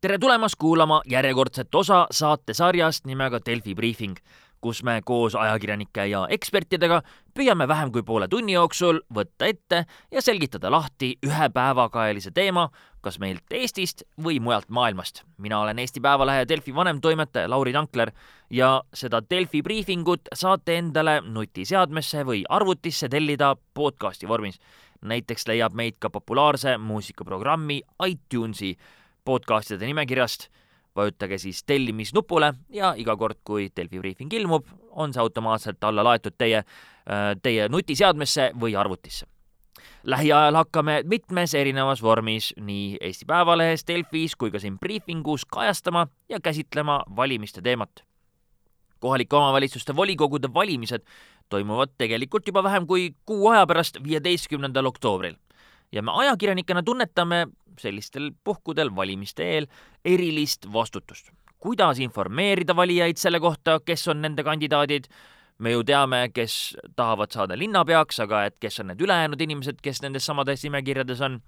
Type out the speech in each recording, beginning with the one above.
tere tulemast kuulama järjekordset osa saatesarjast nimega Delfi briifing, kus me koos ajakirjanike ja ekspertidega püüame vähem kui poole tunni jooksul võtta ette ja selgitada lahti ühe päevakajalise teema, kas meilt Eestist või mujalt maailmast. mina olen Eesti Päevalehe Delfi vanemtoimetaja Lauri Tankler ja seda Delfi briifingut saate endale nutiseadmesse või arvutisse tellida podcasti vormis. näiteks leiab meid ka populaarse muusikaprogrammi iTunesi podcastide nimekirjast. vajutage siis tellimisnupule ja iga kord, kui Delfi briifing ilmub, on see automaatselt alla laetud teie, teie nutiseadmesse või arvutisse. lähiajal hakkame mitmes erinevas vormis nii Eesti Päevalehes, Delfis kui ka siin briifingus kajastama ja käsitlema valimiste teemat. kohalike omavalitsuste volikogude valimised toimuvad tegelikult juba vähem kui kuu aja pärast, viieteistkümnendal oktoobril ja me ajakirjanikena tunnetame sellistel puhkudel valimiste eel erilist vastutust. kuidas informeerida valijaid selle kohta, kes on nende kandidaadid, me ju teame, kes tahavad saada linnapeaks, aga et kes on need ülejäänud inimesed, kes nendes samades nimekirjades on,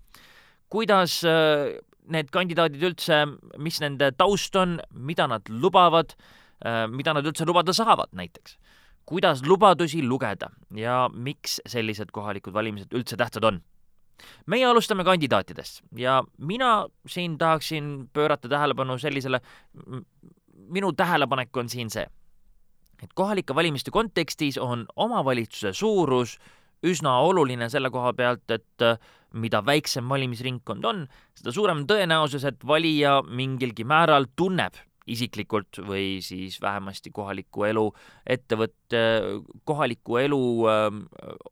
kuidas äh, need kandidaadid üldse, mis nende taust on, mida nad lubavad, äh, mida nad üldse lubada saavad näiteks? Kuidas lubadusi lugeda ja miks sellised kohalikud valimised üldse tähtsad on meie alustame kandidaatidest ja mina siin tahaksin pöörata tähelepanu sellisele, minu tähelepanek on siin see, et kohalike valimiste kontekstis on omavalitsuse suurus üsna oluline selle koha pealt, et äh, mida väiksem valimisringkond on, seda suurem tõenäosus, et valija mingilgi määral tunneb isiklikult või siis vähemasti kohaliku elu ettevõtte, kohaliku elu öö,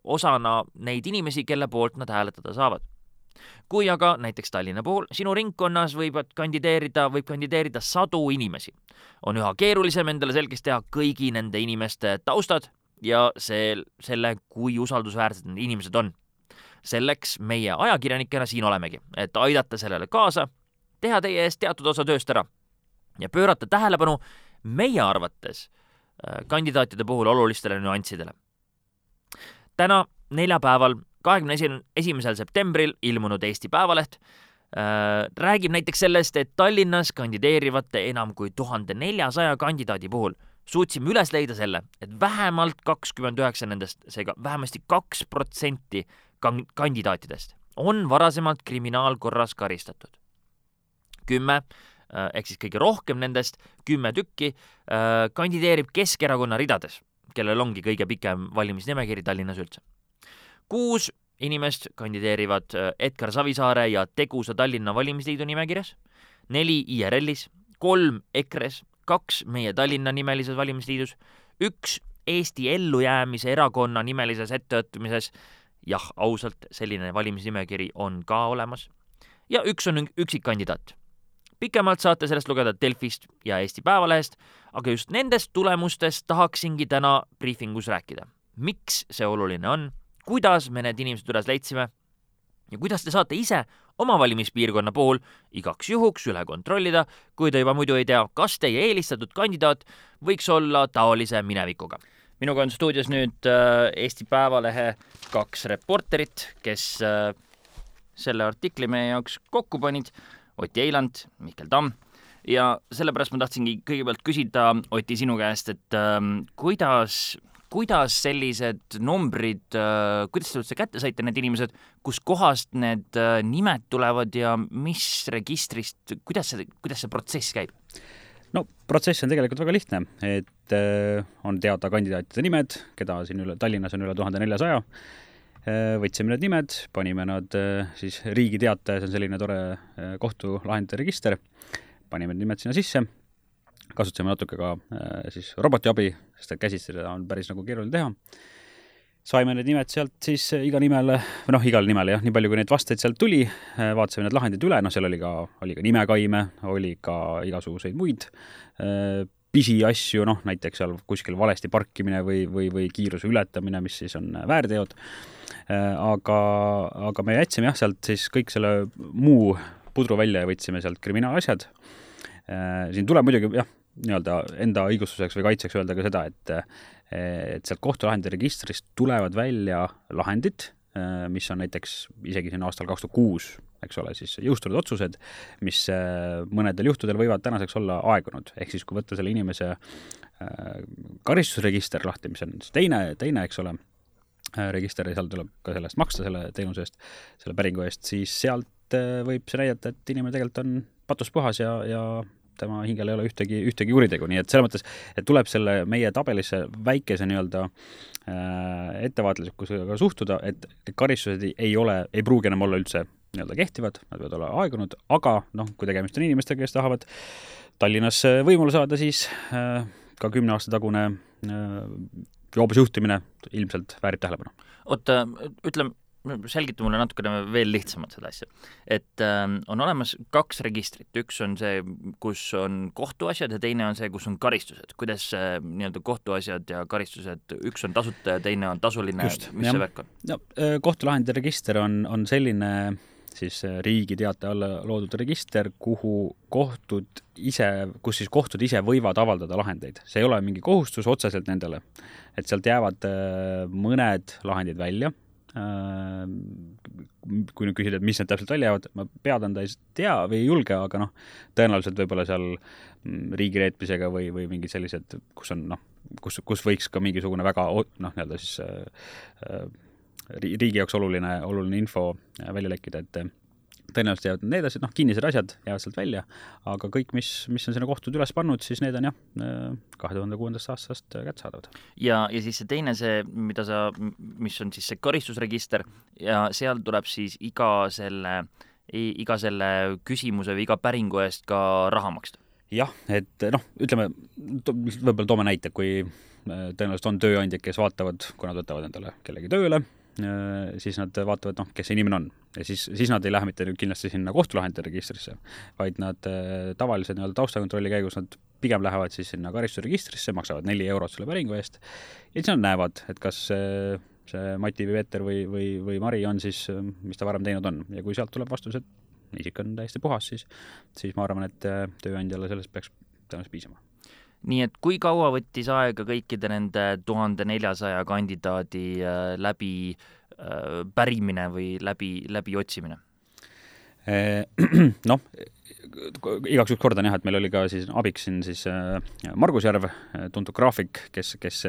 osana neid inimesi, kelle poolt nad hääletada saavad. kui aga näiteks Tallinna puhul sinu ringkonnas võivad kandideerida, võib kandideerida sadu inimesi, on üha keerulisem endale selgeks teha kõigi nende inimeste taustad ja see, selle, kui usaldusväärsed need inimesed on. selleks meie ajakirjanikena siin olemegi, et aidata sellele kaasa, teha teie eest teatud osa tööst ära ja pöörata tähelepanu meie arvates äh, kandidaatide puhul olulistele nüanssidele. täna, neljapäeval, kahekümne esi-, esimesel septembril ilmunud Eesti Päevaleht äh, räägib näiteks sellest, et Tallinnas kandideerivate enam kui tuhande neljasaja kandidaadi puhul suutsime üles leida selle, et vähemalt kakskümmend üheksa nendest, seega vähemasti kaks protsenti kandidaatidest on varasemalt kriminaalkorras karistatud. kümme ehk siis kõige rohkem nendest, kümme tükki, äh, kandideerib Keskerakonna ridades, kellel ongi kõige pikem valimisnimekiri Tallinnas üldse. kuus inimest kandideerivad äh, Edgar Savisaare ja Tegusa Tallinna valimisliidu nimekirjas, neli IRL-is, kolm EKRE-s, kaks meie Tallinna nimelises valimisliidus, üks Eesti Ellujäämise Erakonna nimelises ettevõtmises, jah, ausalt, selline valimisnimekiri on ka olemas, ja üks on üksikkandidaat pikemalt saate sellest lugeda Delfist ja Eesti Päevalehest, aga just nendest tulemustest tahaksingi täna briifingus rääkida. miks see oluline on, kuidas me need inimesed üles leidsime ja kuidas te saate ise oma valimispiirkonna puhul igaks juhuks üle kontrollida, kui te juba muidu ei tea, kas teie eelistatud kandidaat võiks olla taolise minevikuga. minuga on stuudios nüüd äh, Eesti Päevalehe kaks reporterit, kes äh, selle artikli meie jaoks kokku panid Oti Eiland, Mihkel Tamm ja sellepärast ma tahtsingi kõigepealt küsida, Oti, sinu käest, et äh, kuidas, kuidas sellised numbrid äh,, kuidas te üldse kätte saite, need inimesed, kuskohast need äh, nimed tulevad ja mis registrist, kuidas see, kuidas see protsess käib? no protsess on tegelikult väga lihtne, et äh, on teada kandidaatide nimed, keda siin üle, Tallinnas on üle tuhande neljasaja võtsime need nimed, panime nad äh, siis Riigi Teatajas on selline tore äh, kohtulahendite register, panime need nimed sinna sisse, kasutasime natuke ka siis roboti abi, sest et käsitsi seda on päris nagu keeruline teha. saime need nimed sealt siis iga nimele, või noh, igale nimele jah, nii palju kui neid vastajaid sealt tuli, vaatasime need lahendid üle, noh, seal oli ka, oli ka nimekaime, oli ka igasuguseid muid pisiasju, noh näiteks seal kuskil valesti parkimine või, või, või kiiruse ületamine, mis siis on väärteod Äh, aga, aga me jätsime jah, sealt siis kõik selle muu pudru välja ja võtsime sealt kriminaalasjad. Äh, siin tuleb muidugi jah, nii-öelda enda õigustuseks või kaitseks öelda ka seda, et et sealt kohtulahendite registrist tulevad välja lahendid, mis on näiteks isegi siin aastal kaks tuhat kuus, eks ole, siis jõustunud otsused, mis mõnedel juhtudel võivad tänaseks olla aegunud, ehk siis kui võtta selle inimese karistusregister lahti, mis on siis teine, teine, eks ole, register ja seal tuleb ka selle eest maksta, selle teenuse eest, selle päringu eest, siis sealt võib see näidata, et inimene tegelikult on patus puhas ja, ja tema hingel ei ole ühtegi, ühtegi kuritegu, nii et selles mõttes, et tuleb selle meie tabelisse väikese nii-öelda äh, ettevaatlikkusega suhtuda, et karistused ei ole, ei pruugi enam olla üldse nii-öelda kehtivad, nad võivad olla aegunud, aga noh, kui tegemist on inimestega, kes tahavad Tallinnas võimule saada, siis äh, ka kümne aasta tagune äh, joobes juhtimine ilmselt väärib tähelepanu. oota, ütle selgita mulle natukene veel lihtsamalt seda asja. et äh, on olemas kaks registrit, üks on see, kus on kohtuasjad ja teine on see, kus on karistused. kuidas äh, nii-öelda kohtuasjad ja karistused, üks on tasuta ja teine on tasuline, mis jah. see värk on? no äh, kohtulahendite register on, on selline siis äh, Riigi Teataja alla loodud register, kuhu kohtud ise, kus siis kohtud ise võivad avaldada lahendeid. see ei ole mingi kohustus otseselt nendele, et sealt jäävad äh, mõned lahendid välja kui nüüd küsida, et mis need täpselt välja jäävad, ma pead anda ei tea või ei julge, aga noh, tõenäoliselt võib-olla seal mm, riigireetmisega või, või mingid sellised, kus on noh, kus, kus võiks ka mingisugune väga noh, nii-öelda siis äh, äh riigi jaoks oluline, oluline info välja lekkida, et tõenäoliselt jäävad need asjad, noh, kinnised asjad jäävad sealt välja, aga kõik, mis, mis on sinna kohtud üles pannud, siis need on jah, kahe tuhande kuuendast aastast kättesaadavad. ja, ja siis see teine, see, mida sa, mis on siis see karistusregister ja seal tuleb siis iga selle, iga selle küsimuse või iga päringu eest ka raha maksta? jah, et noh, ütleme, võib-olla toome näite, kui äh, tõenäoliselt on tööandjad, kes vaatavad, kui nad võtavad endale kellegi tööle, siis nad vaatavad, noh, kes see inimene on. ja siis, siis nad ei lähe mitte kindlasti sinna kohtulahendite registrisse, vaid nad äh, tavalise nii-öelda taustakontrolli käigus nad pigem lähevad siis sinna karistusregistrisse, maksavad neli eurot selle päringu eest. Ja siis nad näevad, et kas see, see Mati või Peeter või, või, või Mari on siis, mis ta varem teinud on. Ja kui sealt tuleb vastus, et isik on täiesti puhas, siis, siis ma arvan, et äh, tööandjale sellest peaks tõenäoliselt piisama nii et kui kaua võttis aega kõikide nende tuhande neljasaja kandidaadi äh, läbi äh, pärimine või läbi, läbi otsimine? Äh, noh, igaks juhuks kordan jah, et meil oli ka siis abiks siin siis Margus Järv, tuntud graafik, kes, kes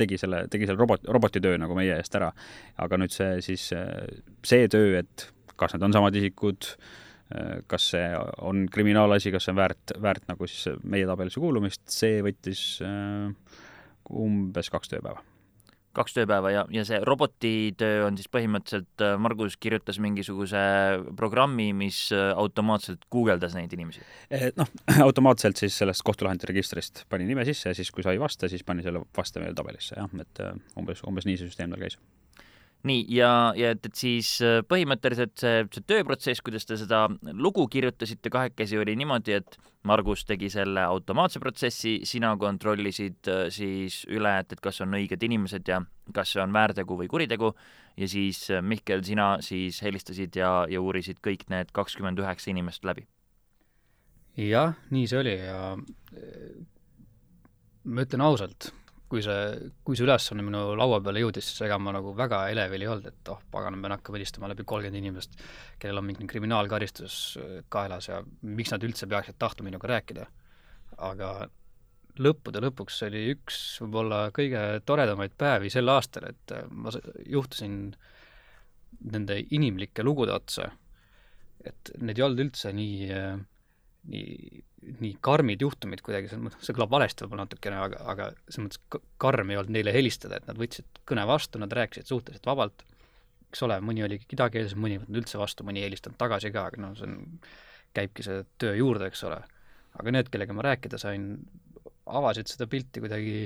tegi selle, tegi selle robot, robotitöö nagu meie eest ära. aga nüüd see siis, see töö, et kas need on samad isikud, kas see on kriminaalasi, kas see on väärt, väärt nagu siis meie tabelisse kuulumist, see võttis äh, umbes kaks tööpäeva. kaks tööpäeva ja, ja see robotitöö on siis põhimõtteliselt, äh, Margus kirjutas mingisuguse programmi, mis äh, automaatselt guugeldas neid inimesi? Noh, automaatselt siis sellest kohtulahendite registrist pani nime sisse ja siis, kui sa ei vasta, siis pani selle vaste meile tabelisse, jah, et umbes, umbes nii see süsteem tal käis nii, ja, ja et, et siis äh, põhimõtteliselt see, see tööprotsess, kuidas te seda lugu kirjutasite kahekesi, oli niimoodi, et Margus tegi selle automaatse protsessi, sina kontrollisid äh, siis üle, et, et kas on õiged inimesed ja kas see on väärtegu või kuritegu ja siis äh, Mihkel, sina siis helistasid ja, ja uurisid kõik need kakskümmend üheksa inimest läbi? jah, nii see oli ja ma ütlen ausalt, kui see, kui see ülesanne minu laua peale jõudis, siis ega ma nagu väga elevil ei olnud, et oh, pagan, ma pean hakkama helistama läbi kolmkümmend inimest, kellel on mingi kriminaalkaristus kaelas ja miks nad üldse peaksid tahtma minuga rääkida. aga lõppude lõpuks oli üks võib-olla kõige toredamaid päevi sel aastal, et äh, ma juhtusin nende inimlike lugude otsa, et need ei olnud üldse nii, äh, nii nii karmid juhtumid kuidagi, see, see kõlab valesti võib-olla natukene, aga, aga selles mõttes karm ei olnud neile helistada, et nad võtsid kõne vastu, nad rääkisid suhteliselt vabalt, eks ole, mõni oli kidakeelses, mõni ei võtnud üldse vastu, mõni ei helistanud tagasi ka, aga noh, see on, käibki see töö juurde, eks ole. aga need, kellega ma rääkida sain, avasid seda pilti kuidagi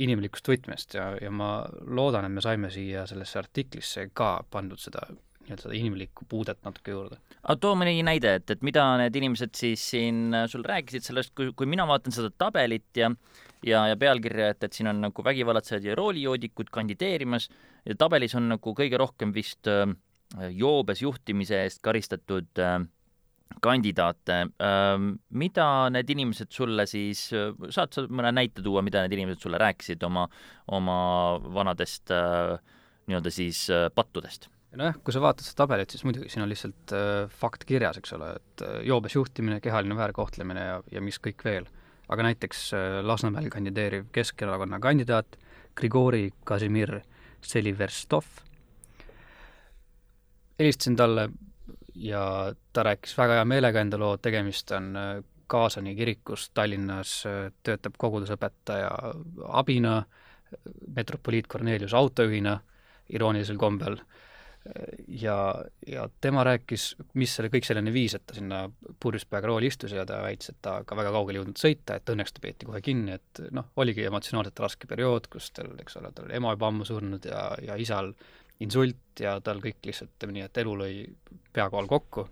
inimlikust võtmest ja, ja ma loodan, et me saime siia sellesse artiklisse ka pandud seda nii-öelda seda inimlikku puudet natuke juurde. aga too mõni näide, et, et mida need inimesed siis siin äh, sul rääkisid sellest, kui, kui mina vaatan seda tabelit ja ja, ja pealkirja, et, et siin on nagu vägivallatsejad ja roolijoodikud kandideerimas ja tabelis on nagu kõige rohkem vist äh, joobes juhtimise eest karistatud äh, kandidaate äh,. mida need inimesed sulle siis, äh, saad sa mõne näite tuua, mida need inimesed sulle rääkisid oma, oma vanadest äh, nii-öelda siis äh, pattudest. Nojah, kui sa vaatad seda tabelit, siis muidugi siin on lihtsalt äh, fakt kirjas, eks ole, et äh, joobes juhtimine, kehaline väärkohtlemine ja, ja mis kõik veel. aga näiteks äh, Lasnamäel kandideeriv Keskerakonna kandidaat Grigori Kasimir Seliverstov, helistasin talle ja ta rääkis väga hea meelega enda loo, tegemist on äh, Kaasani kirikus Tallinnas, äh, töötab kogudusõpetaja abina, metropoliit Kornelius autojuhina iroonilisel kombel ja, ja tema rääkis, mis selle, kõik selleni viis, et ta sinna purjuspäega rooli istus ja ta väitis, et ta ka väga kaugele jõudnud sõita, et õnneks ta peeti kohe kinni, et noh, oligi emotsionaalselt raske periood, kus tal, eks ole, tal ema juba ammu surnud ja, ja isal insult ja tal kõik lihtsalt, ütleme nii, et elu lõi pea kohal kokku.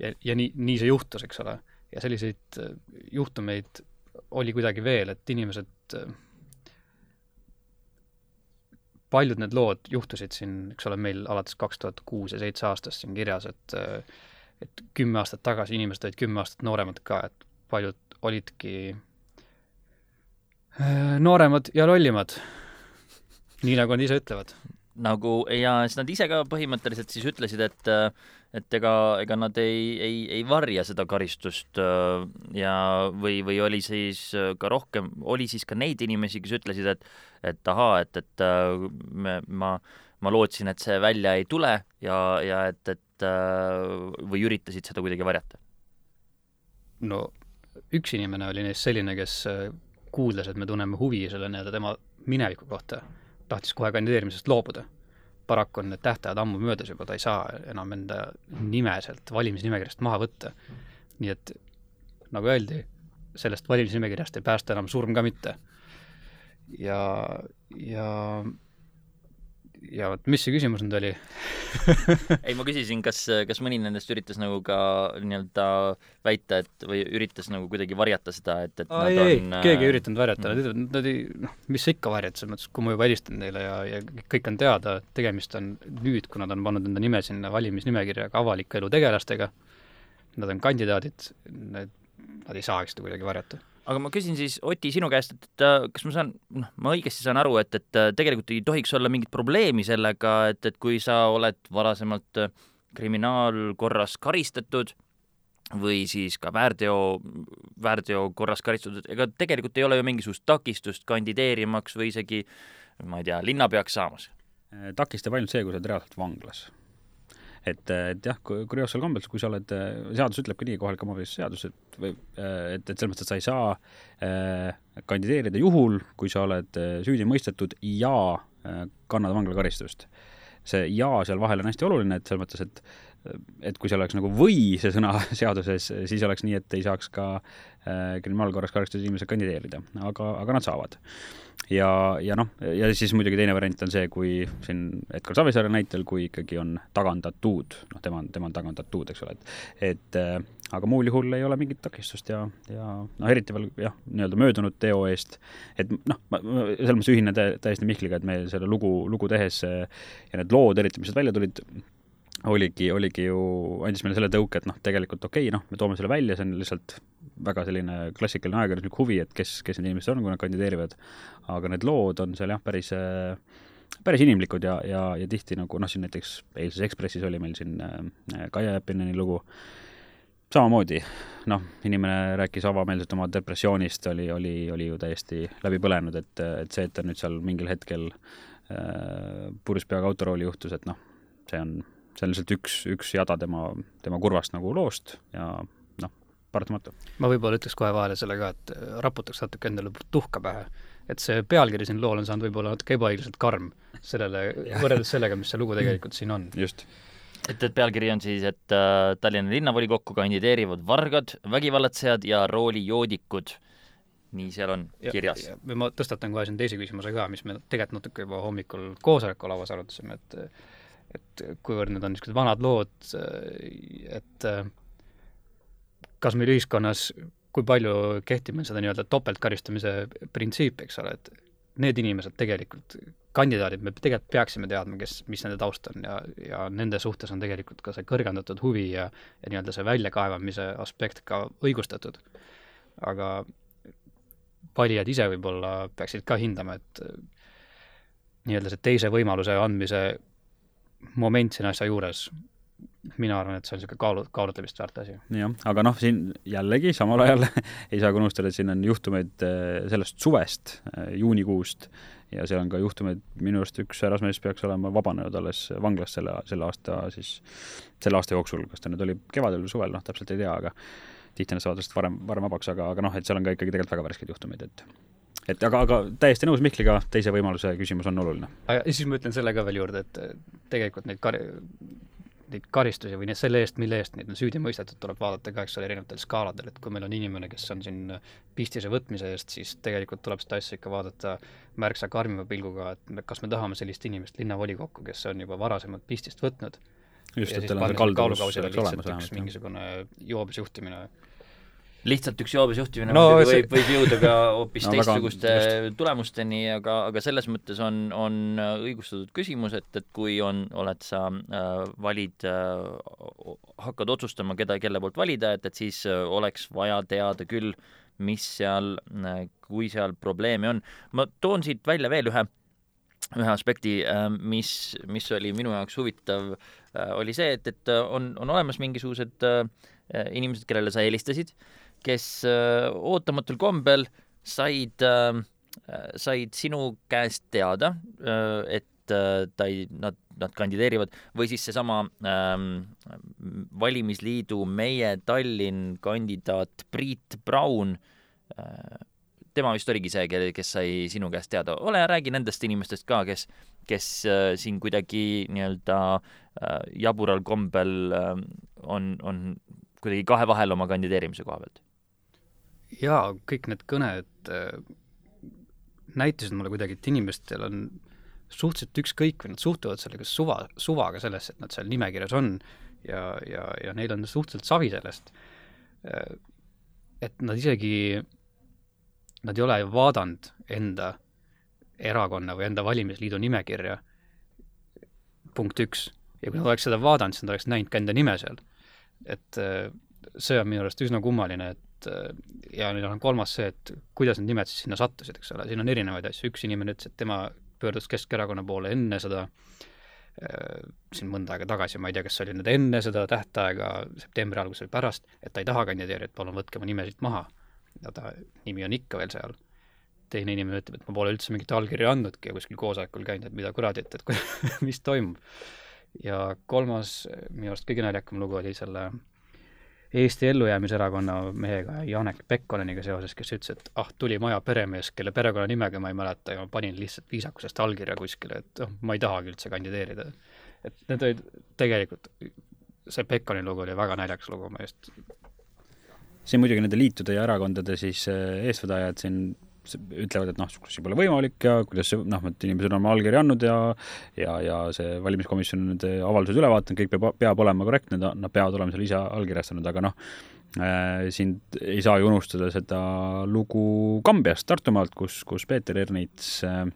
ja, ja nii, nii see juhtus, eks ole. ja selliseid äh, juhtumeid oli kuidagi veel, et inimesed äh, paljud need lood juhtusid siin, eks ole, meil alates kaks tuhat kuus ja seitse aastast siin kirjas, et et kümme aastat tagasi inimesed olid kümme aastat nooremad ka, et paljud olidki äh, nooremad ja lollimad. nii nagu nad ise ütlevad. nagu ja siis nad ise ka põhimõtteliselt siis ütlesid, et et ega, ega nad ei, ei, ei varja seda karistust äh, ja või, või oli siis ka rohkem, oli siis ka neid inimesi, kes ütlesid, et et ahaa, et, et äh, me, ma, ma lootsin, et see välja ei tule ja, ja et, et äh, või üritasid seda kuidagi varjata? no üks inimene oli neist selline, kes kuuldes, et me tunneme huvi selle nii-öelda tema mineviku kohta, tahtis kohe kandideerimisest loobuda paraku on need tähtajad ammu möödas juba, ta ei saa enam enda nime sealt valimisnimekirjast maha võtta. nii et nagu öeldi, sellest valimisnimekirjast ei päästa enam surm ka mitte. ja, ja ja vot, mis see küsimus nüüd oli? Ei, ma küsisin, kas, kas mõni nendest üritas nagu ka nii-öelda väita, et või üritas nagu kuidagi varjata seda, et, et Aa, ei, ei, keegi ei üritanud varjata nad, nad ei, noh, mis sa ikka varjad, selles mõttes, kui ma juba helistan neile ja, ja kõik on teada, et tegemist on nüüd, kui nad on pannud enda nime sinna valimisnimekirja ka avaliku elu tegelastega, nad on kandidaadid, need, nad ei saaks seda kuidagi varjata aga ma küsin siis, Oti, sinu käest, et, et kas ma saan, noh, ma õigesti saan aru, et, et tegelikult ei tohiks olla mingit probleemi sellega, et, et kui sa oled varasemalt kriminaalkorras karistatud või siis ka väärteo, väärteo korras karistatud, ega tegelikult ei ole ju mingisugust takistust kandideerimaks või isegi ma ei tea, linnapeaks saamas? takistab ainult see, kui sa oled reaalselt vanglas et, et jah, kurioossel kombel, kui sa oled, seadus ütleb ka nii, kohaliku omavalitsuse seadus, et või et, et selles mõttes, et sa ei saa äh, kandideerida juhul, kui sa oled äh, süüdi mõistetud ja äh, kannad vanglakaristust. see ja seal vahel on hästi oluline, et selles mõttes, et et kui see oleks nagu või see sõna seaduses, siis oleks nii, et ei saaks ka äh, kriminaalkorras karistatud inimesed kandideerida, aga, aga nad saavad. Ja, ja noh, ja siis muidugi teine variant on see, kui siin Edgar Savisaare näitel, kui ikkagi on tagandatud, noh, tema on, tema on tagandatud, eks ole, et et äh, aga muul juhul ei ole mingit takistust ja, ja noh, eriti veel jah, nii-öelda möödunud teo eest, et noh, ma, selles mõttes ühinen täiesti Mihkliga, et me selle lugu, lugu tehes ja need lood, eriti mis sealt välja tulid, oligi, oligi ju, andis meile selle tõuke, et noh, tegelikult okei okay,, noh, me toome selle välja, see on lihtsalt väga selline klassikaline ajakirjanduslik huvi, et kes, kes need inimesed on, kui nad kandideerivad. aga need lood on seal jah, päris, päris inimlikud ja, ja, ja tihti nagu noh, siin näiteks eilses Ekspressis oli meil siin äh, Kaia Jeppineni lugu, samamoodi, noh, inimene rääkis avameelselt oma depressioonist, oli, oli, oli ju täiesti läbi põlenud, et, et see, et ta nüüd seal mingil hetkel äh, purjus peaga autorooli juhtus, et noh, see on see on lihtsalt üks, üks jada tema, tema kurvast nagu loost ja noh, paratamatu. ma võib-olla ütleks kohe vahele selle ka, et raputaks natuke endale tuhka pähe. et see pealkiri siin lool on saanud võib-olla natuke ebaõiglaselt karm sellele, võrreldes sellega, mis see lugu tegelikult siin on. just et, et pealkiri on siis, et äh, Tallinna linnavolikokku kandideerivad vargad, vägivallatsejad ja roolijoodikud. nii seal on ja, kirjas. ma tõstatan kohe siin teise küsimuse ka, mis me tegelikult natuke juba hommikul koosolekulauas arutasime, et et kuivõrd need on niisugused vanad lood, et kas meil ühiskonnas, kui palju kehtib meil seda nii-öelda topeltkaristamise printsiipi, eks ole, et need inimesed tegelikult, kandidaadid, me tegelikult peaksime teadma, kes, mis nende taust on ja, ja nende suhtes on tegelikult ka see kõrgendatud huvi ja, ja nii-öelda see väljakaevamise aspekt ka õigustatud. aga valijad ise võib-olla peaksid ka hindama, et nii-öelda see teise võimaluse andmise moment siin asja juures, mina arvan, et see on niisugune kaalu, kaalutlemist väärt asi. jah, aga noh, siin jällegi samal ajal ei saa ka unustada, et siin on juhtumeid äh, sellest suvest, äh, juunikuust, ja seal on ka juhtumeid, minu arust üks härrasmees peaks olema vabanenud alles vanglast selle, selle aasta siis, selle aasta jooksul, kas ta nüüd oli kevadel või suvel, noh, täpselt ei tea, aga tihti nad saavad vist varem, varem vabaks, aga, aga noh, et seal on ka ikkagi tegelikult väga värskeid juhtumeid, et et aga, aga täiesti nõus Mihkliga, teise võimaluse küsimus on oluline. ja siis ma ütlen selle ka veel juurde, et tegelikult neid kar-, neid karistusi või neid selle eest, mille eest neid on süüdi mõistetud, tuleb vaadata ka, eks ole, erinevatel skaaladel, et kui meil on inimene, kes on siin pistise võtmise eest, siis tegelikult tuleb seda asja ikka vaadata märksa karmima pilguga, et me, kas me tahame sellist inimest linnavolikokku, kes on juba varasemalt pistist võtnud. just, et tal on see kalduvus oleks olemas mingisugune joobes juhtimine lihtsalt üks joobes juhtimine no, muidugi see... võib, võib jõuda ka hoopis no, teistsuguste tulemusteni, aga, aga selles mõttes on, on õigustatud küsimus, et, et kui on, oled sa äh,, valid äh,, hakkad otsustama, keda, kelle poolt valida, et, et siis äh, oleks vaja teada küll, mis seal äh,, kui seal probleeme on. ma toon siit välja veel ühe ühe aspekti, äh, mis, mis oli minu jaoks huvitav, äh, oli see, et, et on, on olemas mingisugused inimesed, kellele sa helistasid kes äh, ootamatul kombel said, äh, said sinu käest teada, äh, et ta ei, nad, nad kandideerivad või siis seesama ähm, valimisliidu Meie Tallinn kandidaat Priit Braun äh,, tema vist oligi see, kelle, kes sai sinu käest teada, ole ja räägi nendest inimestest ka, kes, kes äh, siin kuidagi nii-öelda äh, jabural kombel äh, on, on kuidagi kahe vahel oma kandideerimise koha pealt jaa, kõik need kõned äh, näitasid mulle kuidagi, et inimestel on suhteliselt ükskõik või nad suhtuvad sellega suva, suvaga sellesse, et nad seal nimekirjas on ja, ja, ja neil on suhteliselt savi sellest. Äh, et nad isegi, nad ei ole vaadanud enda erakonna või enda valimisliidu nimekirja, punkt üks. ja kui nad oleks seda vaadanud, siis nad oleks näinud ka enda nime seal. et äh, see on minu arust üsna kummaline, et et ja nüüd on kolmas see, et kuidas need nimed siis sinna sattusid, eks ole, siin on erinevaid asju, üks inimene ütles, et tema pöördus Keskerakonna poole enne seda äh, siin mõnda aega tagasi, ma ei tea, kas see oli nüüd enne seda tähtaega, septembri alguses või pärast, et ta ei taha kandideerida, et palun võtke mu nime siit maha. ja ta nimi on ikka veel seal. teine inimene ütleb, et ma pole üldse mingit allkirja andnudki ja kuskil koosolekul käinud, et mida kuradit, et mis toimub. ja kolmas, minu arust kõige naljakam lugu oli selle äh, Eesti Ellujäämiserakonna mehega Janek Pekkoneniga seoses, kes ütles, et ah, tuli maja peremees, kelle perekonnanimega ma ei mäleta ja ma panin lihtsalt viisakusest allkirja kuskile, et oh, ma ei tahagi üldse kandideerida. et need olid tegelikult, see Pekkoni lugu oli väga naljakas lugu mu meelest. siin muidugi nende liitude ja erakondade siis eh, eestvedajad siin ütlevad, et noh, see pole võimalik ja kuidas see, noh, et inimesed on oma allkirja andnud ja ja, ja see valimiskomisjon on need avaldused üle vaadanud, kõik peab, peab olema korrektne, nad peavad olema seal ise allkirjastanud, aga noh äh,, siin ei saa ju unustada seda lugu Kambiast, Tartumaalt, kus, kus Peeter Ernits äh,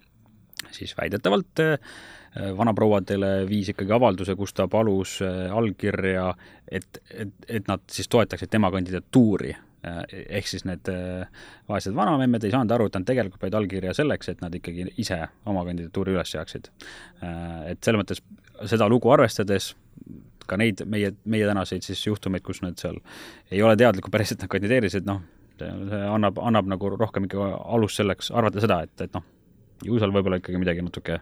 siis väidetavalt äh, vanaprouadele viis ikkagi avalduse, kus ta palus äh, allkirja, et, et, et nad siis toetaksid tema kandidatuuri ehk siis need äh, vaesed vanamemmed ei saanud aru, et nad tegelikult panid allkirja selleks, et nad ikkagi ise oma kandidatuuri üles seaksid. Äh, et selles mõttes seda lugu arvestades ka neid meie, meie tänaseid siis juhtumeid, kus nad seal ei ole teadlikud päris, et nad kandideerisid, noh, see annab, annab nagu rohkem ikka alust selleks arvata seda, et, et noh, ju seal võib-olla ikkagi midagi natuke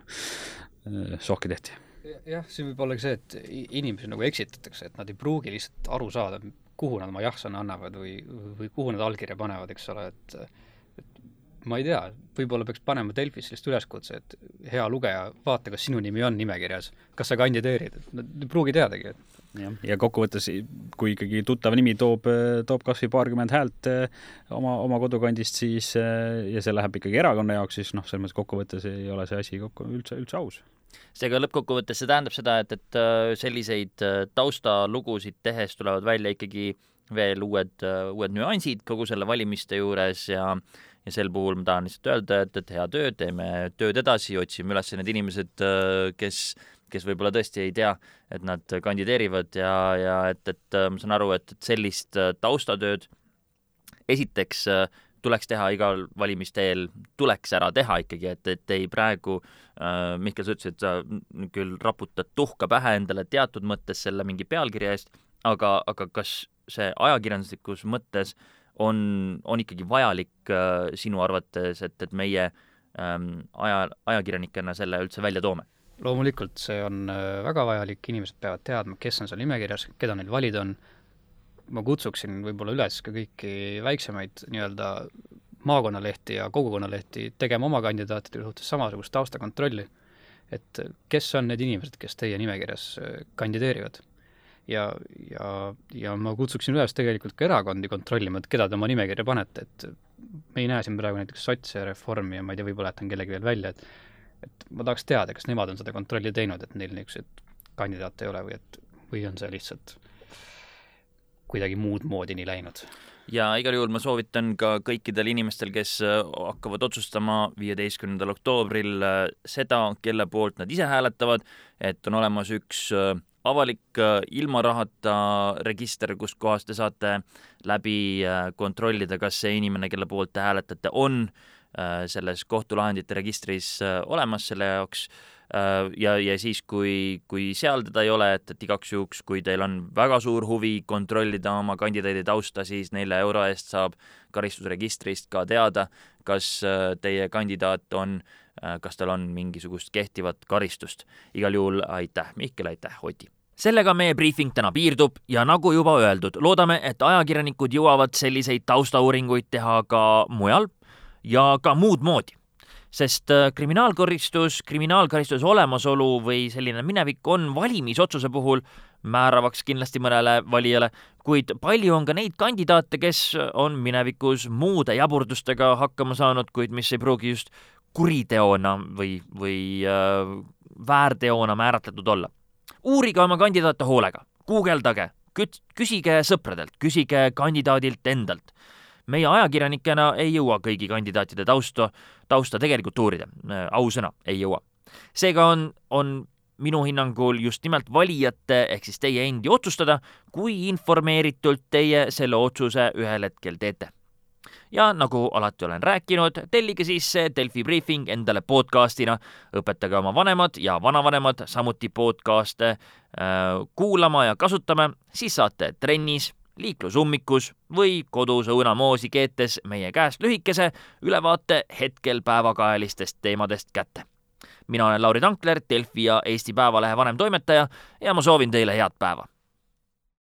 sohki tehti jah, siin võib olla ka see, et inimesi nagu eksitatakse, et nad ei pruugi lihtsalt aru saada, kuhu nad oma jah-sõna annavad või, või kuhu nad allkirja panevad, eks ole, et et ma ei tea, võib-olla peaks panema Delfis sellist üleskutse, et hea lugeja, vaata, kas sinu nimi on nimekirjas, kas sa kandideerid, et nad ei pruugi teadagi, et jah, ja kokkuvõttes, kui ikkagi tuttav nimi toob, toob kas või paarkümmend häält eh, oma, oma kodukandist, siis eh, ja see läheb ikkagi erakonna jaoks, siis noh, selles mõttes kokkuvõttes ei ole see asi kokku üldse, üldse aus seega lõppkokkuvõttes see tähendab seda, et, et äh, selliseid äh, taustalugusid tehes tulevad välja ikkagi veel uued, äh, uued nüansid kogu selle valimiste juures ja ja sel puhul ma tahan lihtsalt öelda, et, et hea töö, teeme tööd edasi, otsime üles need inimesed, kes, kes võib-olla tõesti ei tea, et nad kandideerivad ja, ja et, et ma saan aru, et, et sellist taustatööd esiteks tuleks teha igal valimiste eel, tuleks ära teha ikkagi, et, et ei praegu äh,, Mihkel, sa ütlesid, sa küll raputad tuhka pähe endale teatud mõttes selle mingi pealkirja eest, aga, aga kas see ajakirjanduslikus mõttes on, on ikkagi vajalik äh, sinu arvates, et, et meie ähm, aja, ajakirjanikena selle üldse välja toome? loomulikult, see on äh, väga vajalik, inimesed peavad teadma, kes on seal nimekirjas, keda neil valida on, ma kutsuksin võib-olla üles ka kõiki väiksemaid nii-öelda maakonnalehti ja kogukonnalehti tegema oma kandidaatide suhtes samasugust taustakontrolli, et kes on need inimesed, kes teie nimekirjas äh, kandideerivad. ja, ja, ja ma kutsuksin üles tegelikult ka erakondi kontrollima, et keda te oma nimekirja panete, et me ei näe siin praegu näiteks sotse reformi ja ma ei tea, võib-olla jätan kellegi veel välja, et et ma tahaks teada, kas nemad on seda kontrolli teinud, et neil niisuguseid kandidaate ei ole või et, või on see lihtsalt kuidagi muud moodi nii läinud? ja igal juhul ma soovitan ka kõikidel inimestel, kes äh, hakkavad otsustama viieteistkümnendal oktoobril äh, seda, kelle poolt nad ise hääletavad, et on olemas üks äh, avalik ilma rahata register, kust kohast te saate läbi kontrollida, kas see inimene, kelle poolt te hääletate, on selles kohtulahendite registris olemas selle jaoks ja, ja siis, kui, kui seal teda ei ole, et, et igaks juhuks, kui teil on väga suur huvi kontrollida oma kandidaadi tausta, siis nelja euro eest saab karistusregistrist ka teada, kas teie kandidaat on, kas tal on mingisugust kehtivat karistust. igal juhul aitäh, Mihkel, aitäh, Oti! sellega meie briifing täna piirdub ja nagu juba öeldud, loodame, et ajakirjanikud jõuavad selliseid taustauuringuid teha ka mujal ja ka muud moodi. Sest äh, kriminaalkaristus, kriminaalkaristuse olemasolu või selline minevik on valimisotsuse puhul määravaks kindlasti mõnele valijale, kuid palju on ka neid kandidaate, kes on minevikus muude jaburdustega hakkama saanud, kuid mis ei pruugi just kuriteona või, või äh, väärteona määratletud olla. uurige oma kandidaate hoolega, guugeldage, küsige sõpradelt, küsige kandidaadilt endalt meie ajakirjanikena ei jõua kõigi kandidaatide tausta, tausta tegelikult uurida, ausõna, ei jõua. seega on, on minu hinnangul just nimelt valijate ehk siis teie endi otsustada, kui informeeritult teie selle otsuse ühel hetkel teete. ja nagu alati olen rääkinud, tellige siis see Delfi briefing endale podcastina, õpetage oma vanemad ja vanavanemad samuti podcast'e äh, kuulama ja kasutama, siis saate trennis liiklusummikus või kodus õunamoosi keetes meie käest lühikese ülevaate hetkel päevakajalistest teemadest kätte. mina olen Lauri Tankler, Delfi ja Eesti Päevalehe vanemtoimetaja ja ma soovin teile head päeva